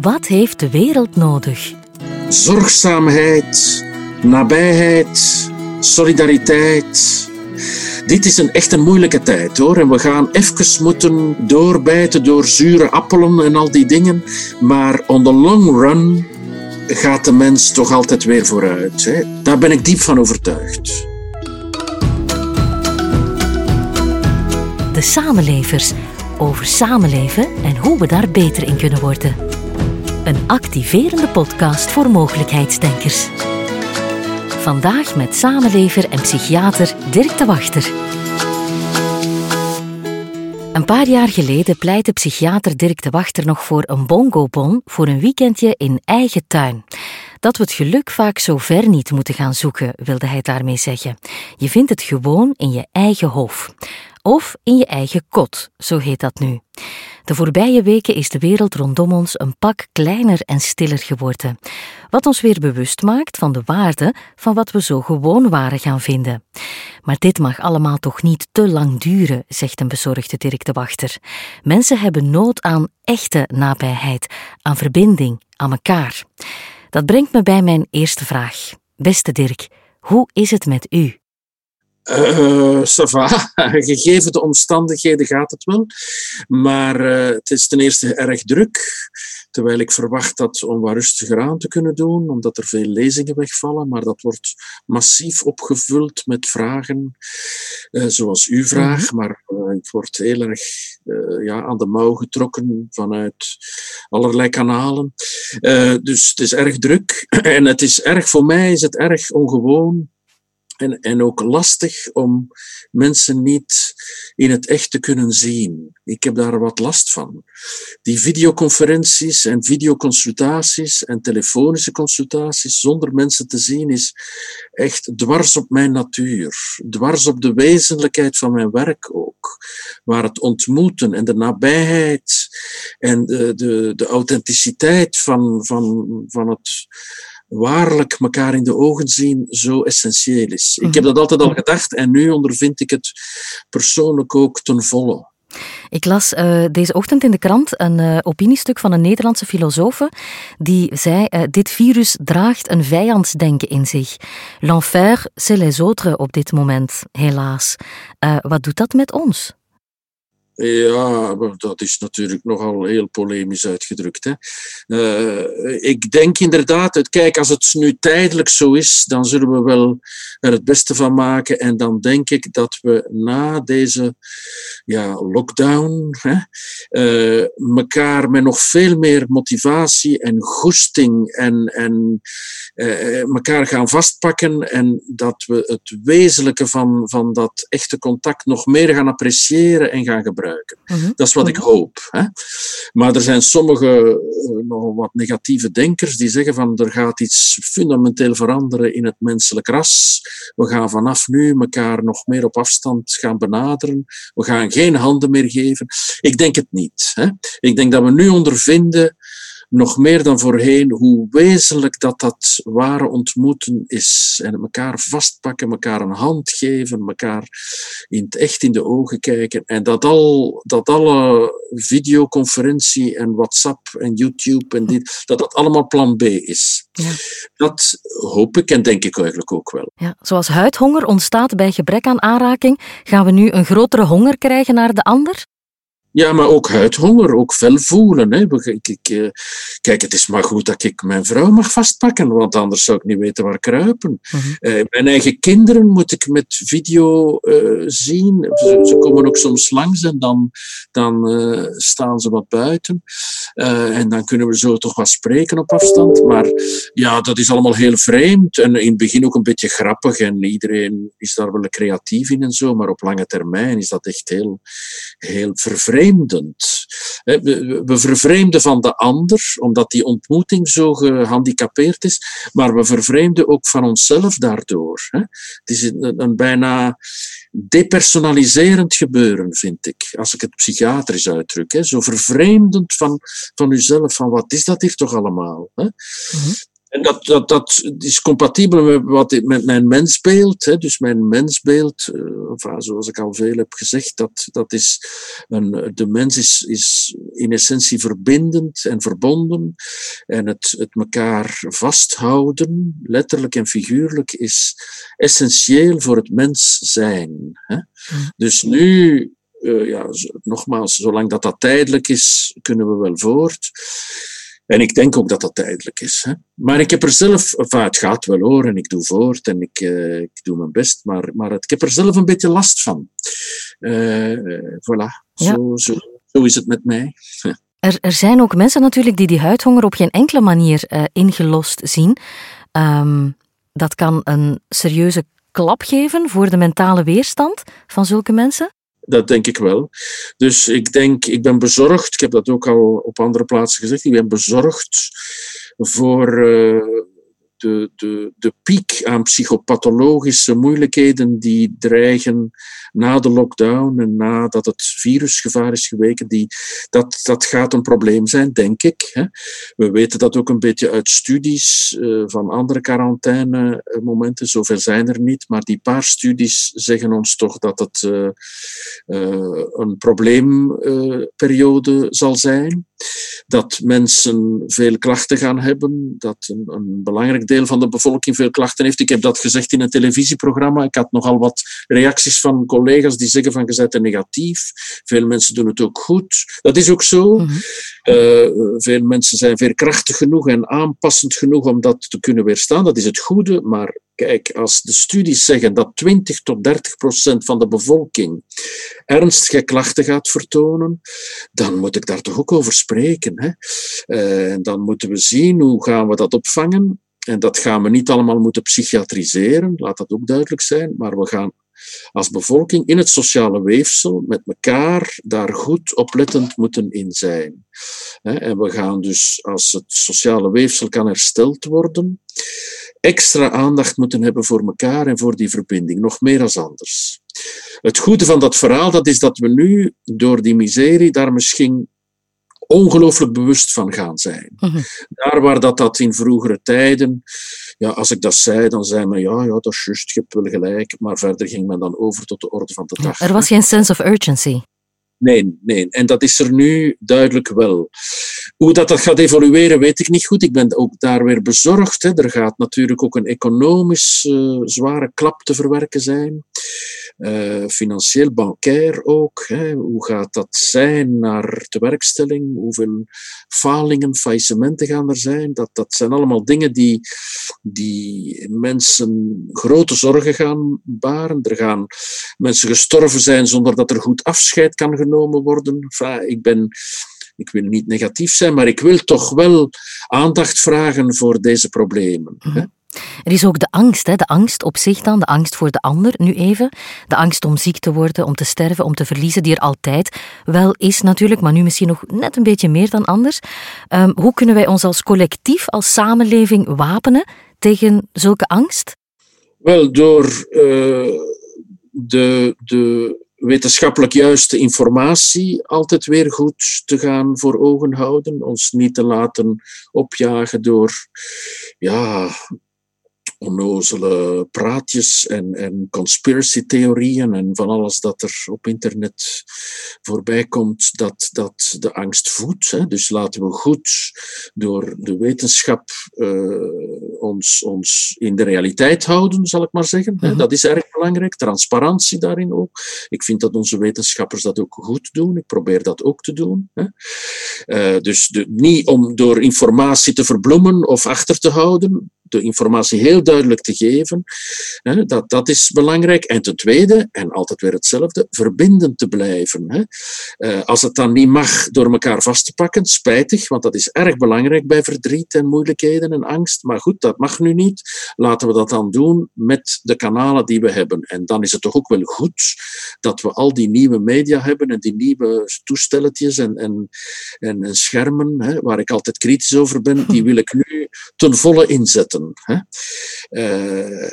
Wat heeft de wereld nodig? Zorgzaamheid, nabijheid, solidariteit. Dit is een echt een moeilijke tijd hoor. En we gaan even moeten doorbijten door zure appelen en al die dingen. Maar on the long run gaat de mens toch altijd weer vooruit. Hè? Daar ben ik diep van overtuigd. De samenlevers over samenleven en hoe we daar beter in kunnen worden. Een activerende podcast voor mogelijkheidsdenkers. Vandaag met samenlever en psychiater Dirk de Wachter. Een paar jaar geleden pleitte psychiater Dirk de Wachter nog voor een bongobon voor een weekendje in eigen tuin. Dat we het geluk vaak zo ver niet moeten gaan zoeken, wilde hij daarmee zeggen. Je vindt het gewoon in je eigen hoofd. Of in je eigen kot, zo heet dat nu. De voorbije weken is de wereld rondom ons een pak kleiner en stiller geworden, wat ons weer bewust maakt van de waarde van wat we zo gewoon waren gaan vinden. Maar dit mag allemaal toch niet te lang duren, zegt een bezorgde Dirk de Wachter. Mensen hebben nood aan echte nabijheid, aan verbinding, aan elkaar. Dat brengt me bij mijn eerste vraag. Beste Dirk, hoe is het met u? Uh, Gegeven de omstandigheden gaat het wel. Maar uh, het is ten eerste erg druk. Terwijl ik verwacht dat om wat rustiger aan te kunnen doen, omdat er veel lezingen wegvallen. Maar dat wordt massief opgevuld met vragen, uh, zoals uw vraag. Mhm. Maar ik word heel erg ja, aan de mouw getrokken vanuit allerlei kanalen. dus het is erg druk. En het is erg, voor mij is het erg ongewoon en, en ook lastig om mensen niet in het echt te kunnen zien. Ik heb daar wat last van. Die videoconferenties en videoconsultaties en telefonische consultaties zonder mensen te zien is echt dwars op mijn natuur. Dwars op de wezenlijkheid van mijn werk ook. Waar het ontmoeten en de nabijheid en de, de, de authenticiteit van, van, van het waarlijk elkaar in de ogen zien zo essentieel is. Ik heb mhm. dat altijd al gedacht en nu ondervind ik het persoonlijk ook ten volle. Ik las uh, deze ochtend in de krant een uh, opiniestuk van een Nederlandse filosoof die zei: uh, Dit virus draagt een vijandsdenken in zich. L'enfer, c'est les autres op dit moment, helaas. wat doet dat met ons? Ja, dat is natuurlijk nogal heel polemisch uitgedrukt. Hè. Uh, ik denk inderdaad, kijk, als het nu tijdelijk zo is, dan zullen we wel er het beste van maken. En dan denk ik dat we na deze ja, lockdown hè, elkaar met nog veel meer motivatie en goesting en, en uh, elkaar gaan vastpakken. En dat we het wezenlijke van, van dat echte contact nog meer gaan appreciëren en gaan gebruiken. Mhm. Dat is wat ik mhm. hoop. Hè. Maar er zijn sommige uh, nog wat negatieve denkers die zeggen van er gaat iets fundamenteel veranderen in het menselijk ras. We gaan vanaf nu elkaar nog meer op afstand gaan benaderen. We gaan geen handen meer geven. Ik denk het niet. Hè. Ik denk dat we nu ondervinden nog meer dan voorheen hoe wezenlijk dat dat ware ontmoeten is. En elkaar vastpakken, elkaar een hand geven, elkaar in het echt in de ogen kijken. En dat, al, dat alle videoconferentie en WhatsApp en YouTube en dit, dat dat allemaal plan B is. Ja. Dat hoop ik en denk ik eigenlijk ook wel. Ja, zoals huidhonger ontstaat bij gebrek aan aanraking, gaan we nu een grotere honger krijgen naar de ander? Ja, maar ook huidhonger, ook fel voelen. Hè. Ik, ik, eh, kijk, het is maar goed dat ik mijn vrouw mag vastpakken, want anders zou ik niet weten waar kruipen. Mm mijn eigen kinderen moet ik met video uh, zien. Ze, ze, komen ook soms langs en dan, dan uh, staan ze wat buiten. en dan kunnen we zo toch wat spreken op afstand. Maar ja, dat is allemaal heel vreemd en in het begin ook een beetje grappig. En iedereen is daar wel creatief in en zo, maar op lange termijn is dat echt heel, heel vervreemd We vervreemden van de ander, omdat die ontmoeting zo gehandicapeerd is, maar we vervreemden ook van onszelf daardoor. Het is een bijna depersonaliserend gebeuren, vind ik, als ik het psychiatrisch uitdruk. Zo vervreemdend van, van uzelf, van wat is dat hier toch allemaal? Mhm. En dat, dat, dat is compatibel met, wat, met mijn mensbeeld. Hè. Dus mijn mensbeeld, uh, zoals ik al veel heb gezegd, dat, dat is een, de mens is, is in essentie verbindend en verbonden. En het, het elkaar vasthouden, letterlijk en figuurlijk, is essentieel voor het mens zijn. Hè. Mm. Dus nu uh, ja, nogmaals, zolang dat dat tijdelijk is, kunnen we wel voort. En ik denk ook dat dat tijdelijk is. Hè. Maar ik heb er zelf, enfin, het gaat wel hoor, en ik doe voort en ik, uh, ik doe mijn best, maar, maar ik heb er zelf een beetje last van. Uh, voilà, ja. zo, zo, zo is het met mij. Er, er zijn ook mensen natuurlijk die die huidhonger op geen enkele manier uh, ingelost zien. Um, dat kan een serieuze klap geven voor de mentale weerstand van zulke mensen? Dat denk ik wel. Dus ik denk, ik ben bezorgd, ik heb dat ook al op andere plaatsen gezegd, ik ben bezorgd voor uh, de, de, de piek aan psychopathologische moeilijkheden die dreigen na de lockdown en nadat het virusgevaar is geweken, die, dat, dat gaat een probleem zijn, denk ik. We weten dat ook een beetje uit studies uh, van andere quarantaine-momenten. Zoveel zijn er niet, maar die paar studies zeggen ons toch dat het uh, een probleemperiode zal zijn. Dat mensen veel klachten gaan hebben, dat een, een belangrijk deel van de bevolking veel klachten heeft. Ik heb dat gezegd in een televisieprogramma. Ik had nogal wat reacties van collega's die zeggen van je bent negatief. Veel mensen doen het ook goed. Dat is ook zo. Mm -hmm. uh, veel mensen zijn veerkrachtig genoeg en aanpassend genoeg om dat te kunnen weerstaan. Dat is het goede. Maar kijk, als de studies zeggen dat 20 tot 30 procent van de bevolking ernstige klachten gaat vertonen, dan moet ik daar toch ook over spreken. Hè? Uh, dan moeten we zien hoe gaan we dat opvangen. En dat gaan we niet allemaal moeten psychiatriseren, laat dat ook duidelijk zijn, maar we gaan als bevolking in het sociale weefsel met elkaar daar goed oplettend moeten in zijn. En we gaan dus, als het sociale weefsel kan hersteld worden, extra aandacht moeten hebben voor elkaar en voor die verbinding, nog meer als anders. Het goede van dat verhaal dat is dat we nu door die miserie daar misschien ongelooflijk bewust van gaan zijn. -hmm. Daar waar dat, dat in vroegere tijden, ja, als ik dat zei, dan zei men ja, ja, dat is juist, je hebt wel gelijk, maar verder ging men dan over tot de orde van de dag. Er was geen sense of urgency. Nee, nee. En dat is er nu duidelijk wel. Hoe dat, dat gaat evolueren, weet ik niet goed. Ik ben ook daar weer bezorgd. Hè. Er gaat natuurlijk ook een economisch uh, zware klap te verwerken zijn. Uh, financieel, bankair ook. Hè. Hoe gaat dat zijn naar de werkstelling? Hoeveel falingen, faillissementen gaan er zijn? Dat, dat zijn allemaal dingen die, die mensen grote zorgen gaan baren. Er gaan mensen gestorven zijn zonder dat er goed afscheid kan genomen worden. Ik ben ik wil niet negatief zijn, maar ik wil toch wel aandacht vragen voor deze problemen. Mm -hmm. Er is ook de angst, hè? de angst op zich dan, de angst voor de ander, nu even. De angst om ziek te worden, om te sterven, om te verliezen, die er altijd wel is natuurlijk, maar nu misschien nog net een beetje meer dan anders. Um, hoe kunnen wij ons als collectief, als samenleving wapenen tegen zulke angst? Wel, door uh, de, de wetenschappelijk juiste informatie altijd weer goed te gaan voor ogen houden. Ons niet te laten opjagen door ja, onnozele praatjes en, en conspiracy-theorieën en van alles dat er op internet voorbij komt, dat, dat de angst voedt. Hè. Dus laten we goed door de wetenschap uh, ons, ons in de realiteit houden, zal ik maar zeggen. Mm -hmm. Dat is erg belangrijk. Transparantie daarin ook. Ik vind dat onze wetenschappers dat ook goed doen. Ik probeer dat ook te doen. Hè. Uh, dus de, niet om door informatie te verbloemen of achter te houden, de informatie heel duidelijk te geven. Hè, dat, dat is belangrijk. En ten tweede, en altijd weer hetzelfde, verbindend te blijven. Hè. Uh, als het dan niet mag door elkaar vast te pakken, spijtig, want dat is erg belangrijk bij verdriet en moeilijkheden en angst. Maar goed, dat mag nu niet. Laten we dat dan doen met de kanalen die we hebben. En dan is het toch ook wel goed dat we al die nieuwe media hebben en die nieuwe toestelletjes en, en, en, en schermen, hè, waar ik altijd kritisch over ben, die wil ik nu ten volle inzetten. Hè. Uh,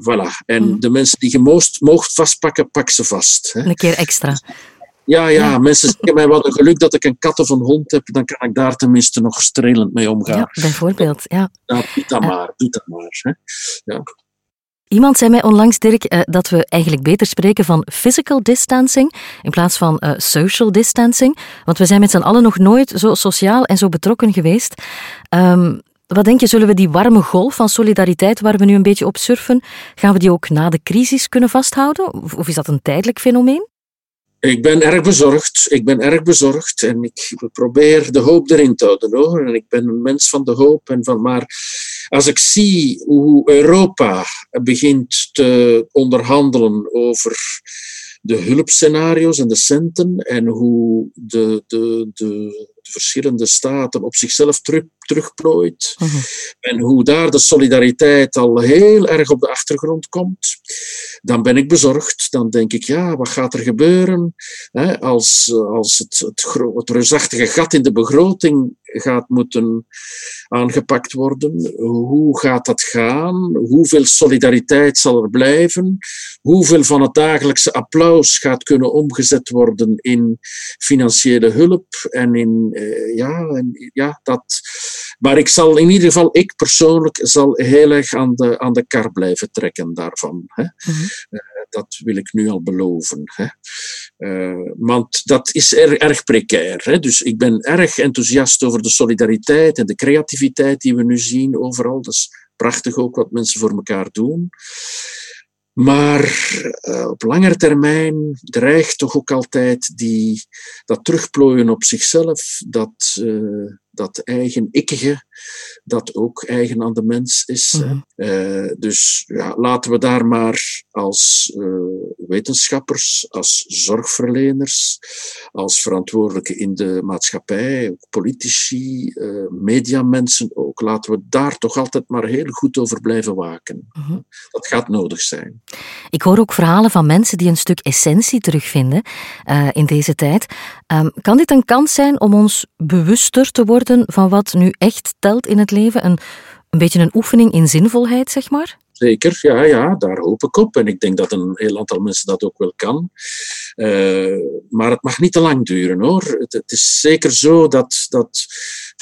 voilà. En mm. de mensen die je moogt, moogt vastpakken, pak ze vast. Hè. Een keer extra. Ja, ja, mensen zeggen mij wat een geluk dat ik een kat of een hond heb, dan kan ik daar tenminste nog strelend mee omgaan. Ja, bijvoorbeeld, ja. Nou, doe dat maar, doe dat maar. Hè. Ja. Iemand zei mij onlangs, Dirk, eh, dat we eigenlijk beter spreken van physical distancing in plaats van uh, social distancing. Want we zijn met z'n allen nog nooit zo sociaal en zo betrokken geweest. Um, wat denk je, zullen we die warme golf van solidariteit waar we nu een beetje op surfen, gaan we die ook na de crisis kunnen vasthouden? Of is dat een tijdelijk fenomeen? Ik ben erg bezorgd. Ik ben erg bezorgd en ik probeer de hoop erin te houden hoor. En ik ben een mens van de hoop en van maar. Als ik zie hoe Europa begint te onderhandelen over de hulpscenario's en de centen en hoe de, de, de, de verschillende staten op zichzelf terug, terugplooit. Mhm. En hoe daar de solidariteit al heel erg op de achtergrond komt. Dan ben ik bezorgd. Dan denk ik, ja, wat gaat er gebeuren als, als het, het, het reusachtige gat in de begroting gaat moeten aangepakt worden? Hoe gaat dat gaan? Hoeveel solidariteit zal er blijven? Hoeveel van het dagelijkse applaus gaat kunnen omgezet worden in financiële hulp en in uh, ja, en, ja, dat. Maar ik zal in ieder geval, ik persoonlijk, zal heel erg aan de, aan de kar blijven trekken daarvan. Hè. Mhm. Eh, dat wil ik nu al beloven. Hè. Uh, want dat is er, erg precair. Hè. Dus ik ben erg enthousiast over de solidariteit en de creativiteit die we nu zien overal. Dat is prachtig ook wat mensen voor elkaar doen. Maar uh, op langere termijn dreigt toch ook altijd die, dat terugplooien op zichzelf, dat, uh, dat eigen ikkige, dat ook eigen aan de mens is. -hmm. uh, dus ja, laten we daar maar als wetenschappers, als zorgverleners, als verantwoordelijke in de maatschappij, politici, mediamensen ook, laten we daar toch altijd maar heel goed over blijven waken. -hmm. Dat gaat nodig zijn. Ik hoor ook verhalen van mensen die een stuk essentie terugvinden uh, in deze tijd. Um, kan dit een kans zijn om ons bewuster te worden van wat nu echt telt in het leven? Een, een beetje een oefening in zinvolheid, zeg maar? Zeker, ja, ja, daar hoop ik op. En ik denk dat een heel aantal mensen dat ook wel kan. Uh, maar het mag niet te lang duren hoor. Het, het is zeker zo dat, dat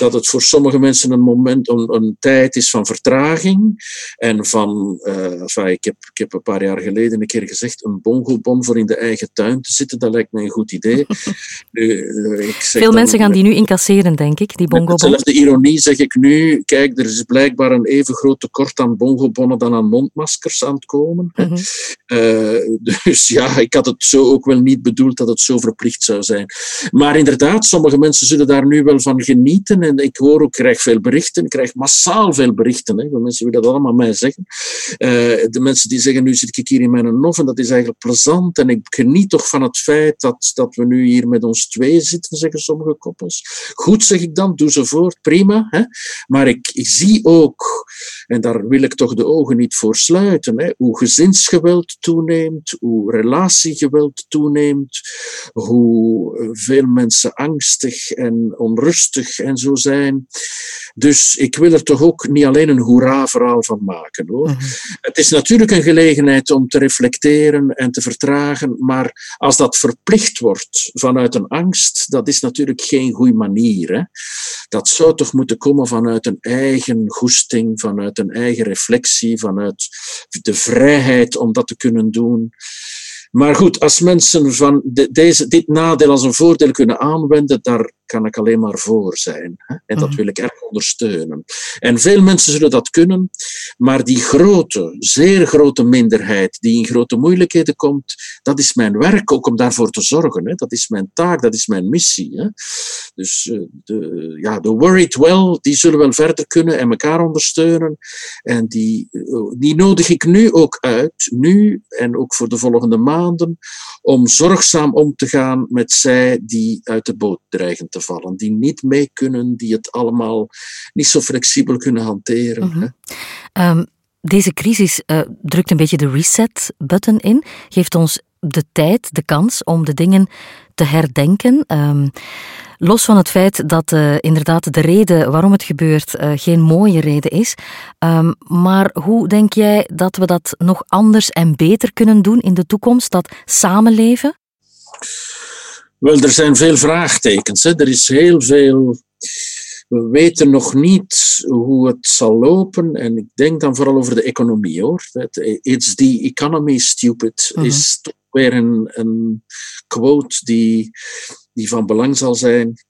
dat het voor sommige mensen een moment, een, een tijd is van vertraging en van, uh, enfin, ik, heb, ik heb een paar jaar geleden een keer gezegd, een bongobon voor in de eigen tuin te zitten, dat lijkt me een goed idee. nu, uh, ik zeg Veel mensen gaan die nu incasseren, denk ik, die. Dezelfde ironie zeg ik nu, kijk, er is blijkbaar een even groot tekort aan bongobonnen dan aan mondmaskers aan het komen. Mm -hmm. uh, dus ja, ik had het zo ook wel niet bedoeld dat het zo verplicht zou zijn. Maar inderdaad, sommige mensen zullen daar nu wel van genieten en ik hoor ook, krijg veel berichten, ik krijg massaal veel berichten. Hè. Mensen willen dat allemaal mij zeggen. Uh, de mensen die zeggen, nu zit ik hier in mijn nof en dat is eigenlijk plezant. En ik geniet toch van het feit dat, dat we nu hier met ons twee zitten, zeggen sommige koppels. Goed, zeg ik dan, doe ze voort, prima. Hè. Maar ik, ik zie ook, en daar wil ik toch de ogen niet voor sluiten, hè, hoe gezinsgeweld toeneemt, hoe relatiegeweld toeneemt, hoe veel mensen angstig en onrustig en zo zijn. Dus ik wil er toch ook niet alleen een hoera-verhaal van maken. Hoor. Mm -hmm. Het is natuurlijk een gelegenheid om te reflecteren en te vertragen, maar als dat verplicht wordt vanuit een angst, dat is natuurlijk geen goede manier. Hè. Dat zou toch moeten komen vanuit een eigen goesting, vanuit een eigen reflectie, vanuit de vrijheid om dat te kunnen doen. Maar goed, als mensen van de, deze, dit nadeel als een voordeel kunnen aanwenden, daar kan ik alleen maar voor zijn. Hè? En dat mhm. wil ik erg ondersteunen. En veel mensen zullen dat kunnen, maar die grote, zeer grote minderheid die in grote moeilijkheden komt, dat is mijn werk ook om daarvoor te zorgen. Hè? Dat is mijn taak, dat is mijn missie. Hè? Dus uh, de, ja, de worried well, die zullen wel verder kunnen en elkaar ondersteunen. En die, uh, die nodig ik nu ook uit, nu en ook voor de volgende maanden, om zorgzaam om te gaan met zij die uit de boot dreigen te vallen, die niet mee kunnen, die het allemaal niet zo flexibel kunnen hanteren. Mm -hmm. um, deze crisis uh, drukt een beetje de reset-button in, geeft ons de tijd, de kans om de dingen te herdenken. Um, los van het feit dat uh, inderdaad de reden waarom het gebeurt uh, geen mooie reden is. Um, maar hoe denk jij dat we dat nog anders en beter kunnen doen in de toekomst, dat samenleven? Wel, er zijn veel vraagtekens. Hè. Er is heel veel. We weten nog niet hoe het zal lopen. En ik denk dan vooral over de economie hoor. It's the economy, stupid. Mm Is toch weer een, een quote die, die van belang zal zijn.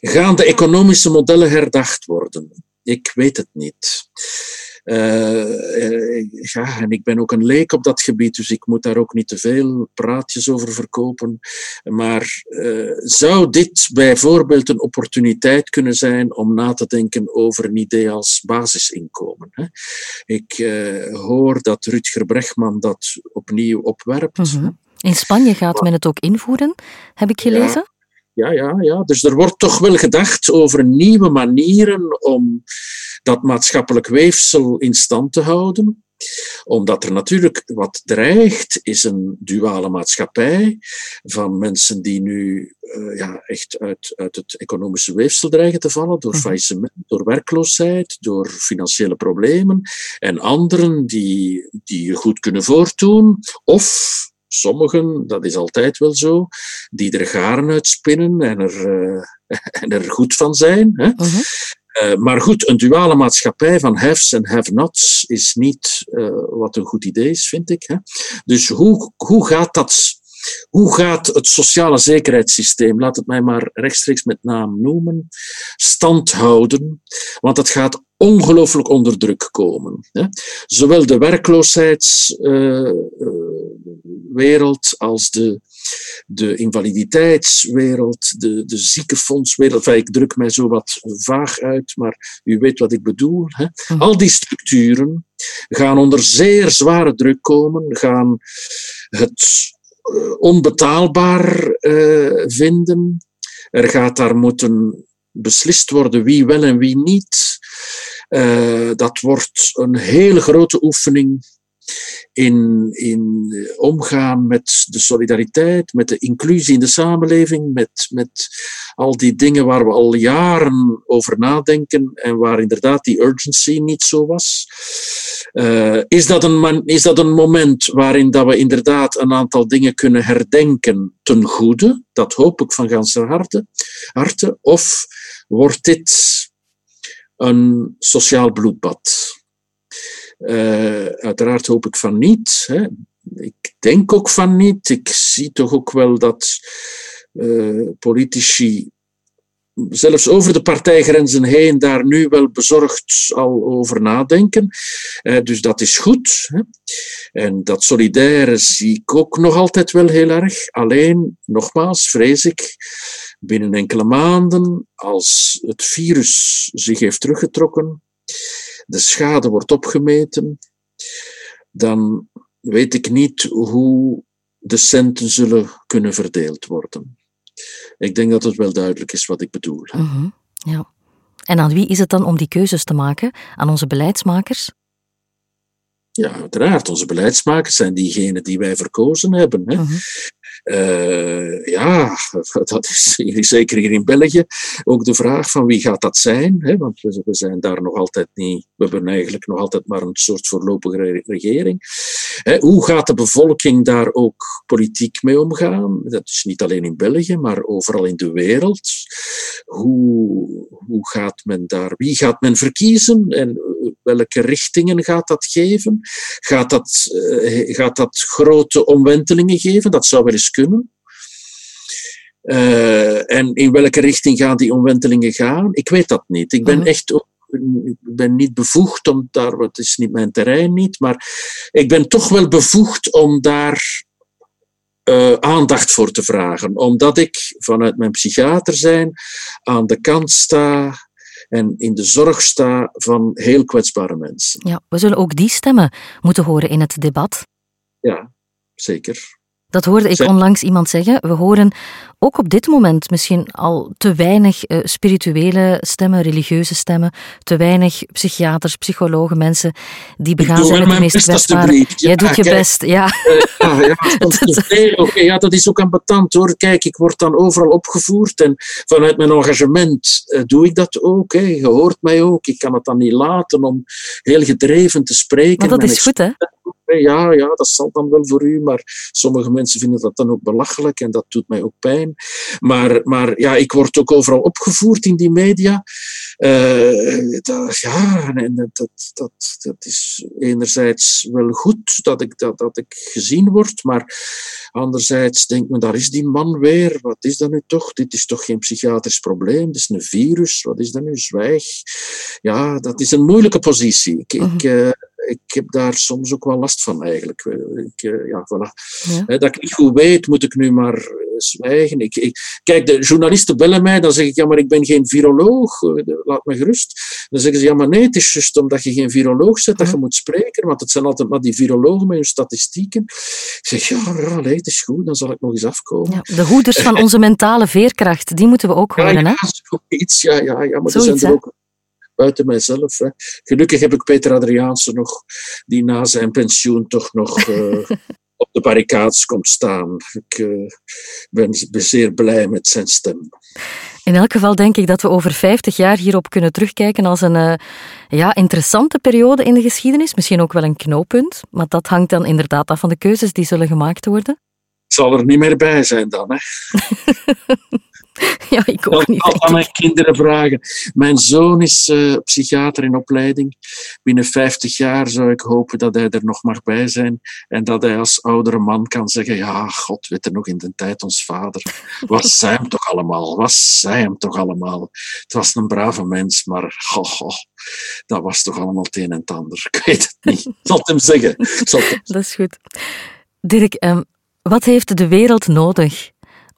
Gaan de economische modellen herdacht worden? Ik weet het niet. Uh, ja, en ik ben ook een leek op dat gebied, dus ik moet daar ook niet te veel praatjes over verkopen. Maar uh, zou dit bijvoorbeeld een opportuniteit kunnen zijn om na te denken over een idee als basisinkomen? Hè? Ik uh, hoor dat Rutger Bregman dat opnieuw opwerpt. Mm -hmm. In Spanje gaat men het ook invoeren, heb ik gelezen. Ja, ja, ja, ja. Dus er wordt toch wel gedacht over nieuwe manieren om dat maatschappelijk weefsel in stand te houden omdat er natuurlijk wat dreigt, is een duale maatschappij van mensen die nu uh, ja, echt uit, uit het economische weefsel dreigen te vallen door mhm. faillissement, door werkloosheid, door financiële problemen. En anderen die, die goed kunnen voortdoen, of sommigen, dat is altijd wel zo, die er garen uitspinnen en er, uh, en er goed van zijn. Hè? Uh uh, maar goed, een duale maatschappij van haves en have-nots is niet uh, wat een goed idee is, vind ik. Hè? Dus hoe, hoe gaat dat hoe gaat het sociale zekerheidssysteem, laat het mij maar rechtstreeks met naam noemen, stand houden? Want het gaat ongelooflijk onder druk komen. Hè? Zowel de werkloosheidswereld uh, als de de invaliditeitswereld, de, de ziekenfondswereld. Enfin, ik druk mij zo wat vaag uit, maar u weet wat ik bedoel. Hè? Mhm. Al die structuren gaan onder zeer zware druk komen, gaan het eh, onbetaalbaar uh, vinden. Er gaat daar moeten beslist worden wie wel en wie niet. Uh, dat wordt een hele grote oefening in, in omgaan met de solidariteit, met de inclusie in de samenleving, met, met al die dingen waar we al jaren over nadenken en waar inderdaad die urgency niet zo was. Uh, is, dat een is dat een moment waarin dat we inderdaad een aantal dingen kunnen herdenken ten goede? Dat hoop ik van ganse harte. harte. Of wordt dit een sociaal bloedbad? Uh, uiteraard hoop ik van niet. Hè. Ik denk ook van niet. Ik zie toch ook wel dat uh, politici, zelfs over de partijgrenzen heen, daar nu wel bezorgd al over nadenken. Uh, dus dat is goed. Hè. En dat solidaire zie ik ook nog altijd wel heel erg. Alleen, nogmaals, vrees ik binnen enkele maanden, als het virus zich heeft teruggetrokken de schade wordt opgemeten, dan weet ik niet hoe de centen zullen kunnen verdeeld worden. Ik denk dat het wel duidelijk is wat ik bedoel. Mhm, ja. En aan wie is het dan om die keuzes te maken? Aan onze beleidsmakers? Ja, uiteraard. Onze beleidsmakers zijn diegenen die wij verkozen hebben. Hè. Mhm. Uh, ja, dat is zeker hier in België ook de vraag van wie gaat dat zijn. Hè? Want we, zijn daar nog altijd niet, we hebben eigenlijk nog altijd maar een soort voorlopige regering. Hè? Hoe gaat de bevolking daar ook politiek mee omgaan? Dat is niet alleen in België, maar overal in de wereld. Hoe, hoe gaat men daar, wie gaat men verkiezen en welke richtingen gaat dat geven? Gaat dat, uh, gaat dat grote omwentelingen geven? Dat zou wel eens kunnen. Uh, en in welke richting gaan die omwentelingen gaan? Ik weet dat niet. Ik ben -huh. echt ik ben niet bevoegd om daar, het is niet mijn terrein niet, maar ik ben toch wel bevoegd om daar uh, aandacht voor te vragen, omdat ik vanuit mijn psychiater zijn aan de kant sta en in de zorg sta van heel kwetsbare mensen. Ja, we zullen ook die stemmen moeten horen in het debat. Ja, zeker. Dat hoorde ik onlangs iemand zeggen. We horen ook op dit moment misschien al te weinig uh, spirituele stemmen, religieuze stemmen, te weinig psychiaters, psychologen, mensen die begaan zijn met de meest kwetsbare. Jij doet je best, ja. Ah, ja, dat is ook ambetant hoor. Kijk, ik word dan overal opgevoerd en vanuit mijn engagement uh, doe ik dat ook. Hè. Je hoort mij ook. Ik kan het dan niet laten om heel gedreven te spreken. Maar dat is goed, hè? Ja, ja, dat zal dan wel voor u, maar sommige mensen vinden dat dan ook belachelijk en dat doet mij ook pijn. Maar, maar ja, ik word ook overal opgevoerd in die media. Uh, dat, ja, en dat, dat, dat is enerzijds wel goed dat ik, dat, dat ik gezien word, maar anderzijds denkt men, daar is die man weer. Wat is dat nu toch? Dit is toch geen psychiatrisch probleem? Dit is een virus. Wat is dat nu? Zwijg. Ja, dat is een moeilijke positie. Ik, ik, mhm. eh, ik heb daar soms ook wel last van eigenlijk. Ik, uh, ja, voilà. Ja. Dat ik niet goed weet, moet ik nu maar zwijgen. Ik, ik, kijk, de journalisten bellen mij, dan zeg ik, ja, maar ik ben geen viroloog, eh, laat me gerust. Dan zeggen ze, ja, maar nee, het is juist omdat je geen viroloog bent dat je moet spreken, want het zijn altijd maar die virologen met hun statistieken. Ik zeg, ja, het is goed, dan zal ik nog eens afkomen. Ja, de hoeders van onze mentale veerkracht, die moeten we ook horen, ja, hè? Iets, ja, ja, ja, maar Zoiets, er zijn er ook buiten mijzelf. Hè. Gelukkig heb ik Peter Adriaanse nog, die na zijn pensioen toch nog uh, op de barricades komt staan. Ik uh, ben, zeer blij met zijn stem. In elk geval denk ik dat we over 50 jaar hierop kunnen terugkijken als een uh, ja, interessante periode in de geschiedenis. Misschien ook wel een knooppunt, maar dat hangt dan inderdaad af van de keuzes die zullen gemaakt worden. Ik zal er niet meer bij zijn dan. Hè. Ja, ik ook niet. Ik aan mijn kinderen vragen. Mijn zoon is uh, psychiater in opleiding. Binnen 50 jaar zou ik hopen dat hij er nog mag bij zijn. En dat hij als oudere man kan zeggen: Ja, God weet er nog in de tijd ons vader. Wat zei hem toch allemaal? Wat zei hem toch allemaal? Het was een brave mens, maar dat was toch allemaal het een en het ander. Ik weet het niet. Ik zal het hem zeggen. Dat is goed. Dirk, um, wat heeft de wereld nodig?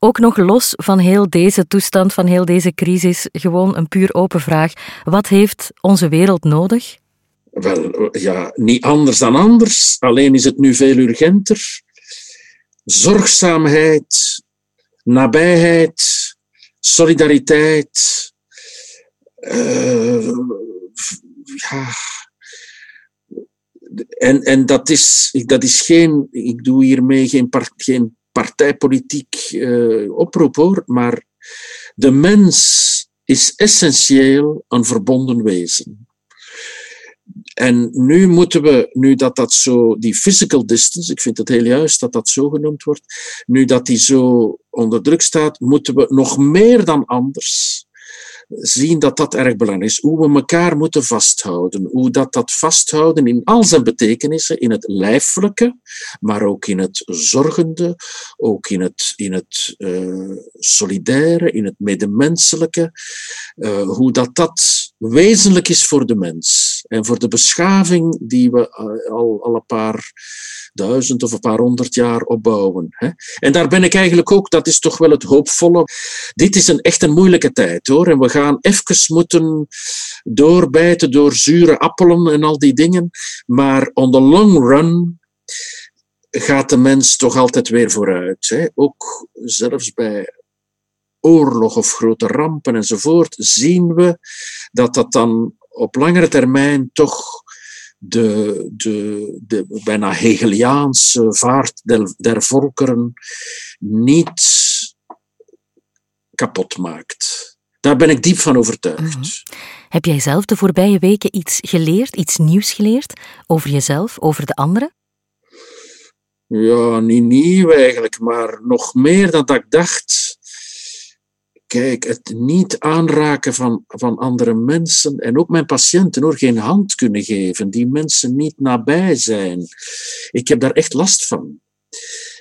Ook nog los van heel deze toestand, van heel deze crisis, gewoon een puur open vraag. Wat heeft onze wereld nodig? Wel, ja, niet anders dan anders. Alleen is het nu veel urgenter. Zorgzaamheid, nabijheid, solidariteit. Uh, ja. En, en dat, is, dat is geen, ik doe hiermee geen, geen partijpolitiek uh, oproep hoor, maar de mens is essentieel een verbonden wezen. En nu moeten we, nu dat dat zo, die physical distance, ik vind het heel juist dat dat zo genoemd wordt, nu dat die zo onder druk staat, moeten we nog meer dan anders zien dat dat erg belangrijk is. Hoe we elkaar moeten vasthouden. Hoe dat, dat vasthouden in al zijn betekenissen, in het lijfelijke, maar ook in het zorgende, ook in het, in het uh, solidaire, in het medemenselijke. Uh, hoe dat dat wezenlijk is voor de mens en voor de beschaving die we uh, al, al een paar duizend of een paar honderd jaar opbouwen. En daar ben ik eigenlijk ook, dat is toch wel het hoopvolle. Dit is een echt een moeilijke tijd hoor. En we gaan even moeten doorbijten door zure appelen en al die dingen. Maar on the long run gaat de mens toch altijd weer vooruit. Ook zelfs bij oorlog of grote rampen enzovoort, zien we dat dat dan op langere termijn toch de, de, de bijna Hegeliaanse vaart der, der volkeren niet kapot maakt. Daar ben ik diep van overtuigd. Mhm. Heb jij zelf de voorbije weken iets geleerd, iets nieuws geleerd over jezelf, over de anderen? Ja, niet nieuw eigenlijk, maar nog meer dan dat ik dacht. Kijk, het niet aanraken van, van andere mensen en ook mijn patiënten hoor, geen hand kunnen geven, die mensen niet nabij zijn. Ik heb daar echt last van.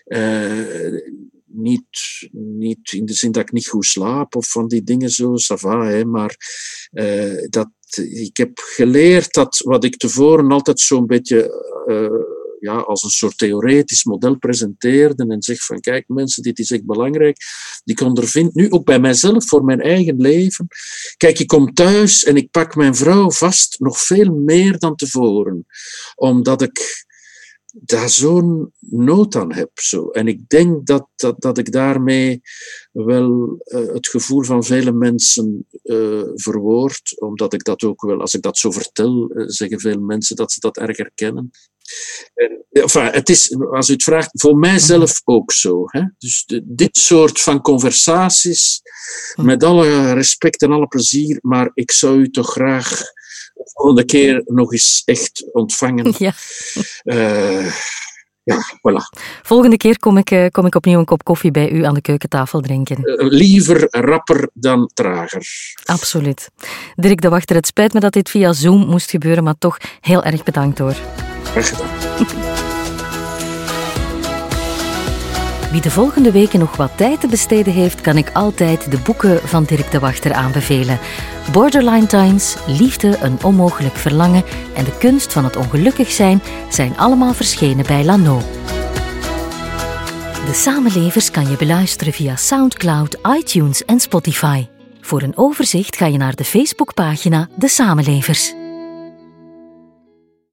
Uh, niet, niet in de zin dat ik niet goed slaap of van die dingen zo, sava, hè, maar uh, dat, ik heb geleerd dat wat ik tevoren altijd zo'n beetje uh, ja, als een soort theoretisch model presenteerde en zegt van kijk mensen, dit is echt belangrijk. Die ik ondervind nu ook bij mijzelf, voor mijn eigen leven. Kijk, ik kom thuis en ik pak mijn vrouw vast nog veel meer dan tevoren. Omdat ik daar zo'n nood aan heb. Zo. En ik denk dat, dat, dat ik daarmee wel uh, het gevoel van vele mensen uh, verwoord, omdat ik dat ook wel, als ik dat zo vertel, uh, zeggen veel mensen dat ze dat erg herkennen. Enfin, het is, als u het vraagt, voor mijzelf ook zo. Hè? Dus de, dit soort van conversaties, met alle respect en alle plezier, maar ik zou u toch graag de volgende keer nog eens echt ontvangen. Ja. Uh, ja, voilà. Volgende keer kom ik, uh, kom ik opnieuw een kop koffie bij u aan de keukentafel drinken. Uh, liever rapper dan trager. Absoluut. Dirk de Wachter, het spijt me dat dit via Zoom moest gebeuren, maar toch heel erg bedankt hoor. Wie de volgende weken nog wat tijd te besteden heeft, kan ik altijd de boeken van Dirk de Wachter aanbevelen. Borderline Times, Liefde, een onmogelijk verlangen en de kunst van het ongelukkig zijn zijn allemaal verschenen bij Lano. De Samenlevers kan je beluisteren via SoundCloud, iTunes en Spotify. Voor een overzicht ga je naar de Facebookpagina De Samenlevers.